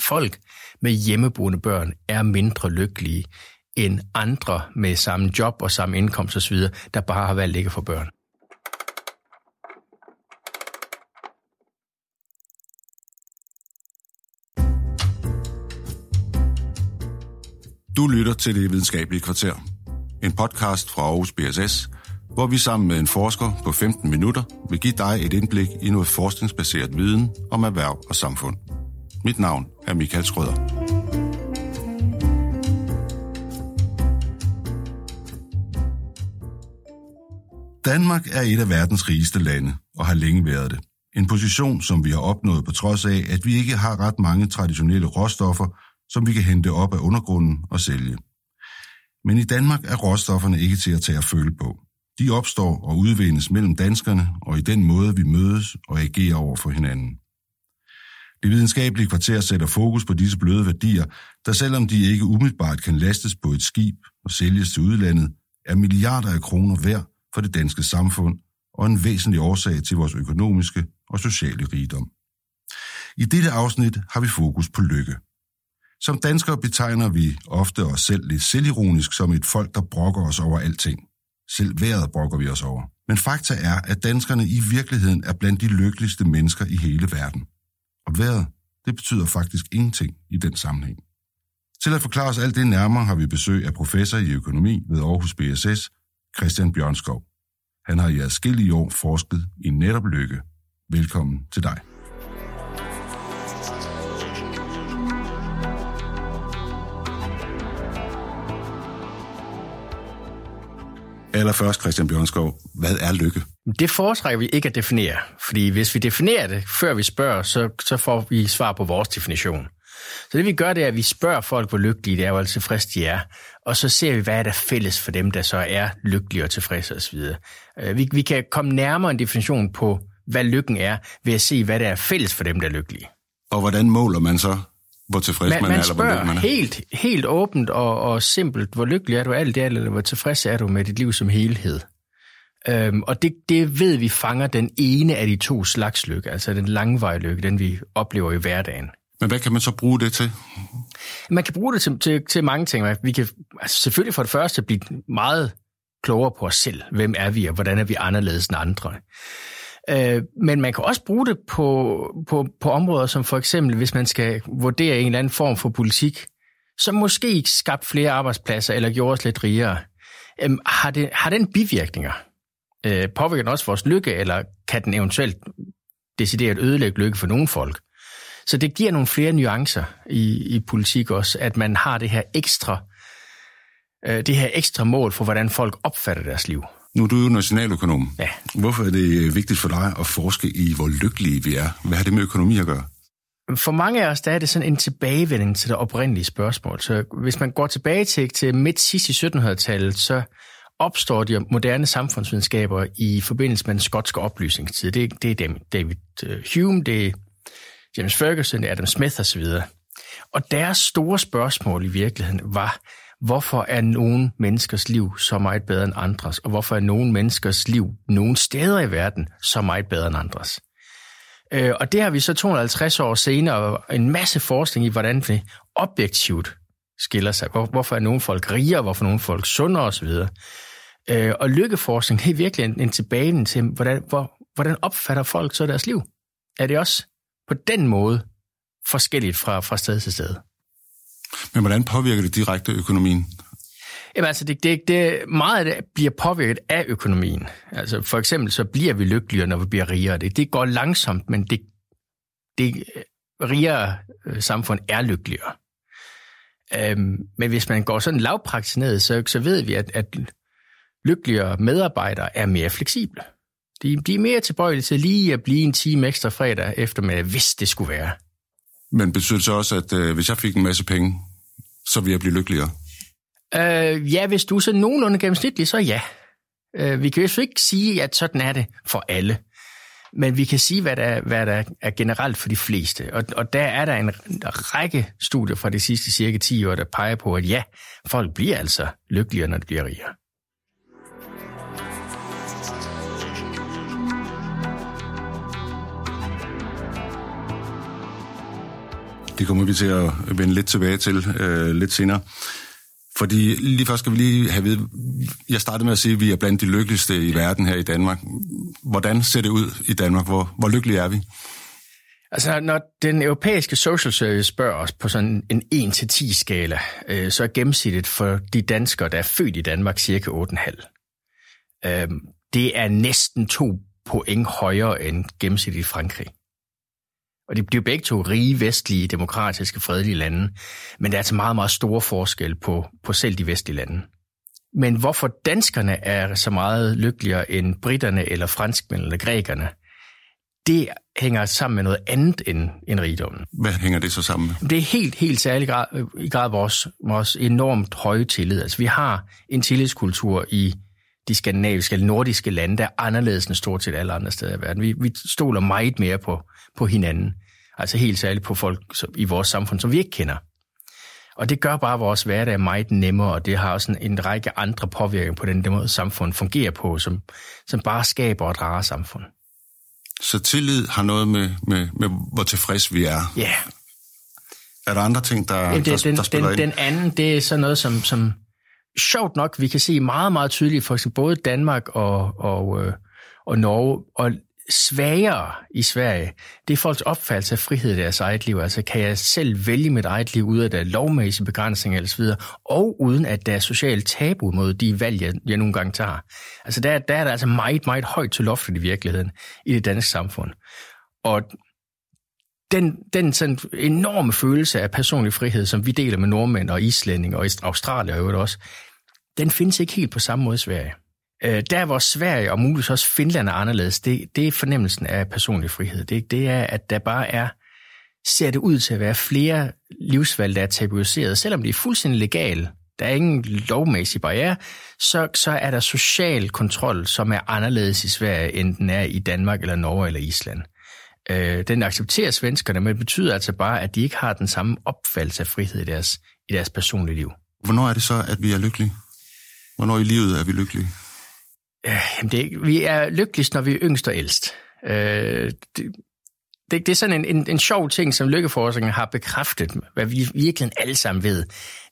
Folk med hjemmeboende børn er mindre lykkelige end andre med samme job og samme indkomst osv., der bare har valgt ikke at få børn. Du lytter til Det Videnskabelige Kvarter. En podcast fra Aarhus BSS, hvor vi sammen med en forsker på 15 minutter vil give dig et indblik i noget forskningsbaseret viden om erhverv og samfund. Mit navn er Michael Skrøder. Danmark er et af verdens rigeste lande og har længe været det. En position, som vi har opnået på trods af, at vi ikke har ret mange traditionelle råstoffer, som vi kan hente op af undergrunden og sælge. Men i Danmark er råstofferne ikke til at tage at føle på. De opstår og udvindes mellem danskerne og i den måde, vi mødes og agerer over for hinanden. Det videnskabelige kvarter sætter fokus på disse bløde værdier, der selvom de ikke umiddelbart kan lastes på et skib og sælges til udlandet, er milliarder af kroner værd for det danske samfund og en væsentlig årsag til vores økonomiske og sociale rigdom. I dette afsnit har vi fokus på lykke. Som danskere betegner vi ofte os selv lidt selvironisk som et folk, der brokker os over alting. Selv vejret brokker vi os over. Men fakta er, at danskerne i virkeligheden er blandt de lykkeligste mennesker i hele verden. Og vejret, det betyder faktisk ingenting i den sammenhæng. Til at forklare os alt det nærmere har vi besøg af professor i økonomi ved Aarhus BSS, Christian Bjørnskov. Han har i adskillige år forsket i netop lykke. Velkommen til dig. Allerførst, Christian Bjørnskov, hvad er lykke? Det foretrækker vi ikke at definere, fordi hvis vi definerer det, før vi spørger, så, så får vi svar på vores definition. Så det vi gør, det er, at vi spørger folk, hvor lykkelige de er, hvor tilfredse de er, og så ser vi, hvad er der fælles for dem, der så er lykkelige og tilfredse osv. Øh, vi, vi kan komme nærmere en definition på, hvad lykken er, ved at se, hvad der er fælles for dem, der er lykkelige. Og hvordan måler man så, hvor tilfreds man, man, man er, eller hvor man er? helt, helt åbent og, og simpelt, hvor lykkelig er du alt det, eller hvor tilfreds er du med dit liv som helhed. Øhm, og det, det ved vi fanger den ene af de to slags lykke, altså den langvarige lykke, den vi oplever i hverdagen. Men hvad kan man så bruge det til? Man kan bruge det til, til, til mange ting. Vi kan altså selvfølgelig for det første blive meget klogere på os selv. Hvem er vi, og hvordan er vi anderledes end andre? Øh, men man kan også bruge det på, på, på områder som for eksempel, hvis man skal vurdere en eller anden form for politik, som måske ikke skabt flere arbejdspladser eller gjort os lidt rigere. Øh, har, det, har den bivirkninger? Øh, påvirker den også vores lykke, eller kan den eventuelt decideret ødelægge lykke for nogle folk? Så det giver nogle flere nuancer i, i politik også, at man har det her ekstra, øh, det her ekstra mål for, hvordan folk opfatter deres liv. Nu er du jo nationaløkonom. Ja. Hvorfor er det vigtigt for dig at forske i, hvor lykkelige vi er? Hvad har det med økonomi at gøre? For mange af os, der er det sådan en tilbagevending til det oprindelige spørgsmål. Så hvis man går tilbage til, til midt sidst i 1700-tallet, så opstår de moderne samfundsvidenskaber i forbindelse med den skotske oplysningstid. Det, det er David øh, Hume, det er James Ferguson, Adam Smith osv. Og deres store spørgsmål i virkeligheden var, hvorfor er nogle menneskers liv så meget bedre end andres, og hvorfor er nogle menneskers liv nogle steder i verden så meget bedre end andres. Øh, og det har vi så 250 år senere en masse forskning i, hvordan vi objektivt skiller sig. hvorfor er nogle folk rigere, hvorfor er nogle folk sundere osv. Øh, og lykkeforskning det er virkelig en, en tilbage til, hvordan, hvor, hvordan opfatter folk så deres liv? Er det også på den måde forskelligt fra, fra sted til sted? Men hvordan påvirker det direkte økonomien? Jamen altså, det, det, det, meget af det bliver påvirket af økonomien. Altså for eksempel så bliver vi lykkeligere, når vi bliver rigere. Det, det går langsomt, men det, det rigere øh, samfund er lykkeligere. Øhm, men hvis man går sådan lavpraktisk ned, så, så ved vi, at, at lykkeligere medarbejdere er mere fleksible. De, de er mere tilbøjelige til lige at blive en time ekstra fredag eftermiddag, hvis det skulle være. Men betyder det så også, at øh, hvis jeg fik en masse penge, så vil jeg blive lykkeligere? Øh, ja, hvis du er så nogenlunde gennemsnitlig, så ja. Øh, vi kan jo ikke sige, at sådan er det for alle. Men vi kan sige, hvad der, hvad der er generelt for de fleste. Og, og der er der en række studier fra de sidste cirka 10 år, der peger på, at ja, folk bliver altså lykkeligere, når de bliver rigere. Det kommer vi til at vende lidt tilbage til øh, lidt senere. Fordi lige først skal vi lige have ved, jeg startede med at sige, at vi er blandt de lykkeligste i verden her i Danmark. Hvordan ser det ud i Danmark? Hvor, hvor lykkelige er vi? Altså, når den europæiske social service spørger os på sådan en 1-10 skala, øh, så er gennemsnittet for de danskere, der er født i Danmark, cirka 8,5. Øh, det er næsten to point højere end gennemsnittet i Frankrig. Og det bliver begge to rige, vestlige, demokratiske, fredelige lande. Men der er altså meget, meget store forskel på, på selv de vestlige lande. Men hvorfor danskerne er så meget lykkeligere end britterne, eller franskmændene, eller grækerne, det hænger sammen med noget andet end, end rigdommen. Hvad hænger det så sammen med? Det er helt, helt særlig grad, i grad vores, vores enormt høje tillid. Altså, vi har en tillidskultur i de skandinaviske eller nordiske lande, der er anderledes end stort set alle andre steder i verden. Vi, vi stoler meget mere på, på hinanden. Altså helt særligt på folk i vores samfund, som vi ikke kender. Og det gør bare vores hverdag meget nemmere, og det har også en, en række andre påvirkninger på den måde, samfund fungerer på, som, som bare skaber et rare samfund. Så tillid har noget med, med, med hvor tilfreds vi er? Ja. Yeah. Er der andre ting, der, ja, det, der, den, der spiller den, ind? Den anden, det er sådan noget, som, som sjovt nok, vi kan se meget, meget tydeligt, for eksempel både Danmark og, og, øh, og Norge, og svagere i Sverige, det er folks opfattelse af frihed i deres eget liv. Altså, kan jeg selv vælge mit eget liv ud af der lovmæssige begrænsninger eller så videre, og uden at der er socialt tabu mod de valg, jeg, jeg nogle gange tager. Altså, der, der er der altså meget, meget højt til loftet i virkeligheden i det danske samfund. Og den, den sådan enorme følelse af personlig frihed, som vi deler med nordmænd og islændinge og Australier og også, den findes ikke helt på samme måde i Sverige. Øh, der hvor Sverige og muligvis også Finland er anderledes, det, det er fornemmelsen af personlig frihed. Det, det er, at der bare er, ser det ud til at være flere livsvalg, der er tabuiseret. Selvom det er fuldstændig legalt, der er ingen lovmæssig barriere, så, så er der social kontrol, som er anderledes i Sverige, end den er i Danmark eller Norge eller Island. Øh, den accepterer svenskerne, men det betyder altså bare, at de ikke har den samme opfattelse af frihed i deres, i deres personlige liv. Hvornår er det så, at vi er lykkelige? Hvornår i livet er vi lykkelige? Øh, jamen det, vi er lykkeligst, når vi er yngst og ældst. Øh, det, det, det er sådan en, en, en sjov ting, som lykkeforskningen har bekræftet, hvad vi virkelig alle sammen ved.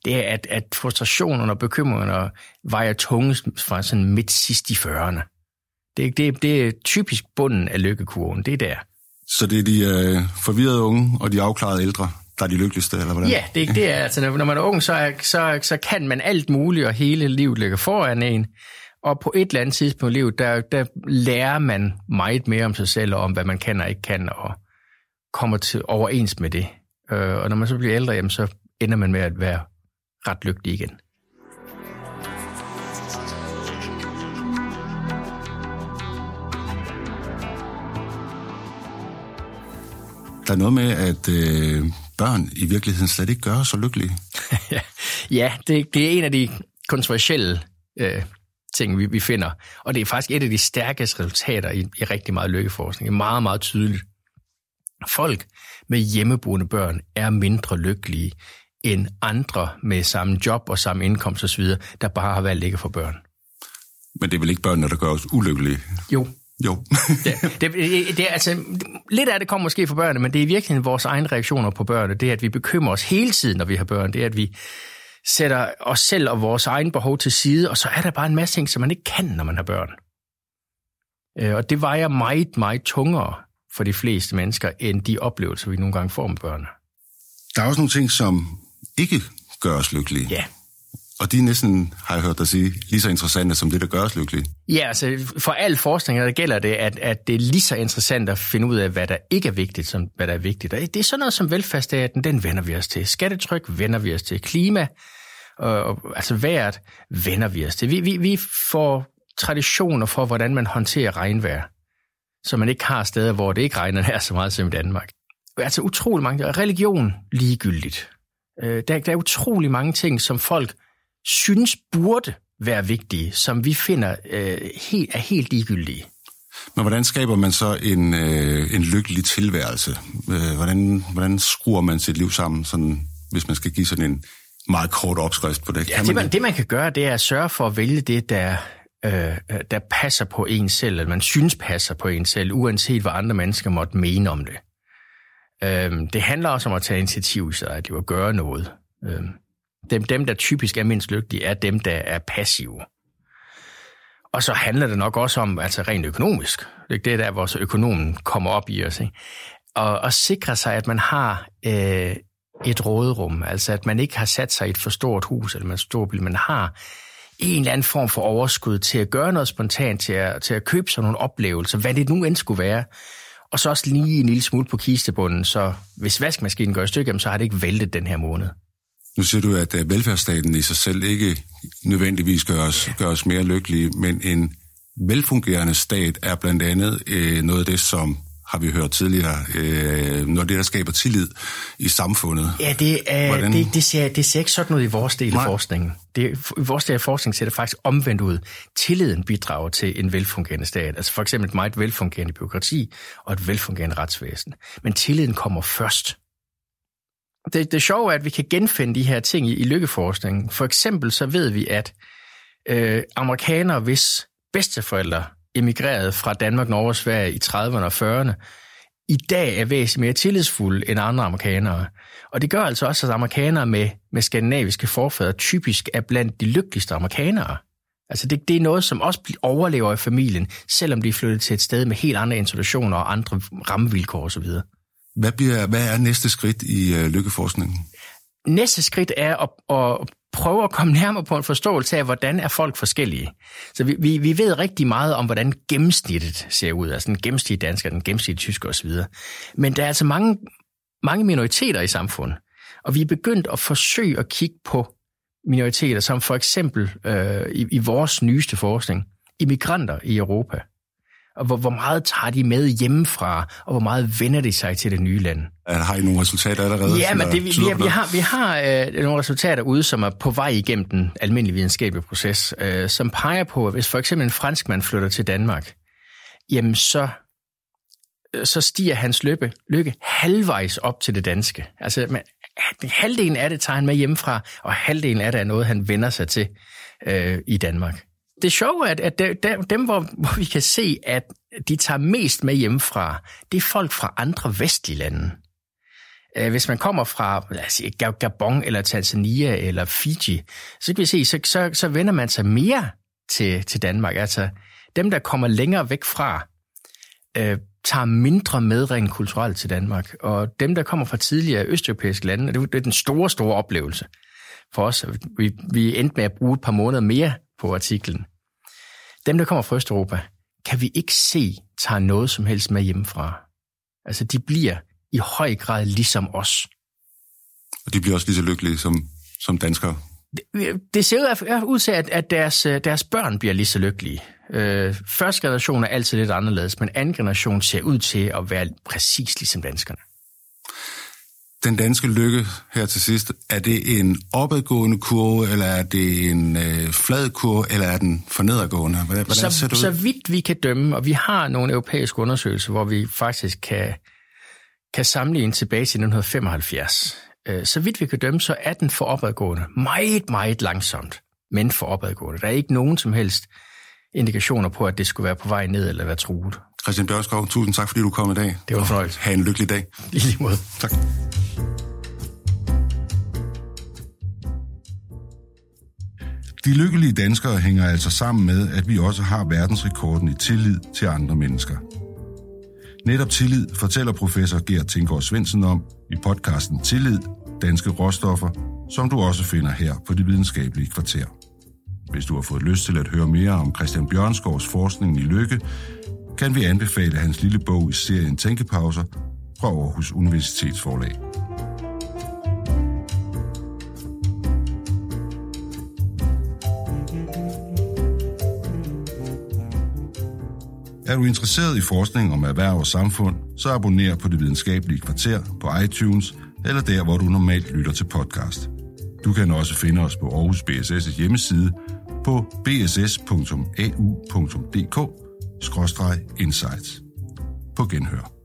Det er, at, at frustrationerne og bekymringerne vejer tungest fra sådan midt sidst i 40'erne. Det, det, det er typisk bunden af lykkekurven. Det er der. Så det er de øh, forvirrede unge og de afklarede ældre, der er de lykkeligste, eller hvordan? Ja, det, det er altså, når man er ung, så, er, så, så kan man alt muligt, og hele livet ligger foran en. Og på et eller andet tidspunkt i livet, der, der lærer man meget mere om sig selv, og om hvad man kan og ikke kan, og kommer til overens med det. Øh, og når man så bliver ældre, jamen, så ender man med at være ret lykkelig igen. Der er noget med, at øh, børn i virkeligheden slet ikke gør så lykkelige. ja, det, det er en af de kontroversielle øh, ting, vi, vi finder. Og det er faktisk et af de stærkeste resultater i, i rigtig meget lykkeforskning. Det er meget, meget tydeligt. Folk med hjemmeboende børn er mindre lykkelige end andre med samme job og samme indkomst osv., der bare har valgt ikke at få børn. Men det er vel ikke børnene, der gør os ulykkelige? Jo. Jo. det, det, det, det, altså, lidt af det kommer måske fra børnene, men det er virkelig vores egne reaktioner på børnene. Det er, at vi bekymrer os hele tiden, når vi har børn. Det er, at vi sætter os selv og vores egen behov til side, og så er der bare en masse ting, som man ikke kan, når man har børn. Øh, og det vejer meget, meget tungere for de fleste mennesker, end de oplevelser, vi nogle gange får med børn. Der er også nogle ting, som ikke gør os lykkelige. Ja. Og de er næsten, har jeg hørt dig sige, lige så interessante som det, der gør os lykkelige. Ja, altså for al forskning der gælder det, at, at det er lige så interessant at finde ud af, hvad der ikke er vigtigt, som hvad der er vigtigt. Og det er sådan noget som velfærdsstaten, den vender vi os til. Skattetryk vender vi os til. Klima, og, og, altså vejret vender vi os til. Vi, vi, vi får traditioner for, hvordan man håndterer regnvejr, så man ikke har steder, hvor det ikke regner her så meget som i Danmark. Altså utrolig mange. Religion ligegyldigt. Øh, der, der er utrolig mange ting, som folk synes burde være vigtige, som vi finder øh, helt, er helt ligegyldige. Men hvordan skaber man så en, øh, en lykkelig tilværelse? Øh, hvordan, hvordan skruer man sit liv sammen, sådan, hvis man skal give sådan en meget kort opskrift på det? Ja, kan det, man, det man kan gøre, det er at sørge for at vælge det, der, øh, der passer på en selv, eller man synes passer på en selv, uanset hvad andre mennesker måtte mene om det. Øhm, det handler også om at tage initiativ i sig liv og gøre noget. Øhm, dem, dem, der typisk er mindst lykkelige, er dem, der er passive. Og så handler det nok også om, altså rent økonomisk, det er der, vores økonomen kommer op i os, ikke? Og, og sikre sig, at man har øh, et råderum, altså at man ikke har sat sig i et for stort hus, eller man stor bil, man har en eller anden form for overskud til at gøre noget spontant, til at, til at købe sådan nogle oplevelser, hvad det nu end skulle være. Og så også lige en lille smule på kistebunden, så hvis vaskemaskinen går i stykker, så har det ikke væltet den her måned. Nu siger du, at øh, velfærdsstaten i sig selv ikke nødvendigvis gør os, gør os mere lykkelige, men en velfungerende stat er blandt andet øh, noget af det, som har vi hørt tidligere, øh, når det der skaber tillid i samfundet. Ja, det, er, det, det, ser, det ser ikke sådan ud i vores del af forskningen. Det, I vores del af forskningen ser det faktisk omvendt ud. Tilliden bidrager til en velfungerende stat. Altså for eksempel et meget velfungerende byråkrati og et velfungerende retsvæsen. Men tilliden kommer først. Det, det sjove er, at vi kan genfinde de her ting i, i lykkeforskningen. For eksempel så ved vi, at øh, amerikanere, hvis bedsteforældre emigrerede fra Danmark, Norge og Sverige i 30'erne og 40'erne, i dag er væsentligt mere tillidsfulde end andre amerikanere. Og det gør altså også, at amerikanere med, med skandinaviske forfædre typisk er blandt de lykkeligste amerikanere. Altså det, det er noget, som også overlever i familien, selvom de er flyttet til et sted med helt andre institutioner og andre rammevilkår osv. Hvad, bliver, hvad er næste skridt i øh, lykkeforskningen? Næste skridt er at, at prøve at komme nærmere på en forståelse af, hvordan er folk forskellige. Så vi, vi, vi ved rigtig meget om, hvordan gennemsnittet ser ud, altså den gennemsnitlige dansker, den gennemsnitlige tysker osv. Men der er altså mange, mange minoriteter i samfundet, og vi er begyndt at forsøge at kigge på minoriteter, som for eksempel øh, i, i vores nyeste forskning, immigranter i Europa og hvor, hvor meget tager de med hjemmefra, og hvor meget vender de sig til det nye land. Har I nogle resultater allerede? Ja, men det, vi, vi, vi har, vi har øh, nogle resultater ude, som er på vej igennem den almindelige videnskabelige proces, øh, som peger på, at hvis for eksempel en franskmand flytter til Danmark, jamen så, øh, så stiger hans lykke, lykke halvvejs op til det danske. Altså, man, halvdelen af det tager han med hjemmefra, og halvdelen af det er noget, han vender sig til øh, i Danmark det sjove er, at dem, hvor, hvor vi kan se, at de tager mest med hjemmefra, det er folk fra andre vestlige lande. Øh, hvis man kommer fra lad os sige, Gabon eller Tanzania eller Fiji, så kan vi se, så, så, så vender man sig mere til, til Danmark. Altså dem, der kommer længere væk fra, øh, tager mindre med rent kulturelt til Danmark. Og dem, der kommer fra tidligere østeuropæiske lande, det er den store, store oplevelse for os. Vi, vi endte med at bruge et par måneder mere på artiklen. Dem, der kommer fra Østeuropa, kan vi ikke se, tager noget som helst med hjemmefra. Altså, de bliver i høj grad ligesom os. Og de bliver også lige så lykkelige som, som danskere? Det, det ser ud til, at, at deres, deres børn bliver lige så lykkelige. Øh, første generation er altid lidt anderledes, men anden generation ser ud til at være præcis ligesom danskerne den danske lykke her til sidst, er det en opadgående kurve, eller er det en øh, flad kurve, eller er den for nedadgående? Hvordan, så, ser det ud? så vidt vi kan dømme, og vi har nogle europæiske undersøgelser, hvor vi faktisk kan, kan sammenligne tilbage til 1975. Øh, så vidt vi kan dømme, så er den for opadgående. Meget, meget langsomt, men for opadgående. Der er ikke nogen som helst indikationer på, at det skulle være på vej ned eller være truet. Christian Bjørskov, tusind tak, fordi du kom i dag. Det var fornøjelse. Ha' en lykkelig dag. I lige måde. Tak. De lykkelige danskere hænger altså sammen med, at vi også har verdensrekorden i tillid til andre mennesker. Netop tillid fortæller professor Gert Tinggaard Svendsen om i podcasten Tillid, Danske Råstoffer, som du også finder her på det videnskabelige kvarter. Hvis du har fået lyst til at høre mere om Christian Bjørnskovs forskning i lykke, kan vi anbefale hans lille bog i serien Tænkepauser fra Aarhus Universitetsforlag. Er du interesseret i forskning om erhverv og samfund, så abonner på Det Videnskabelige Kvarter på iTunes eller der, hvor du normalt lytter til podcast. Du kan også finde os på Aarhus BSS' hjemmeside på insights På genhør.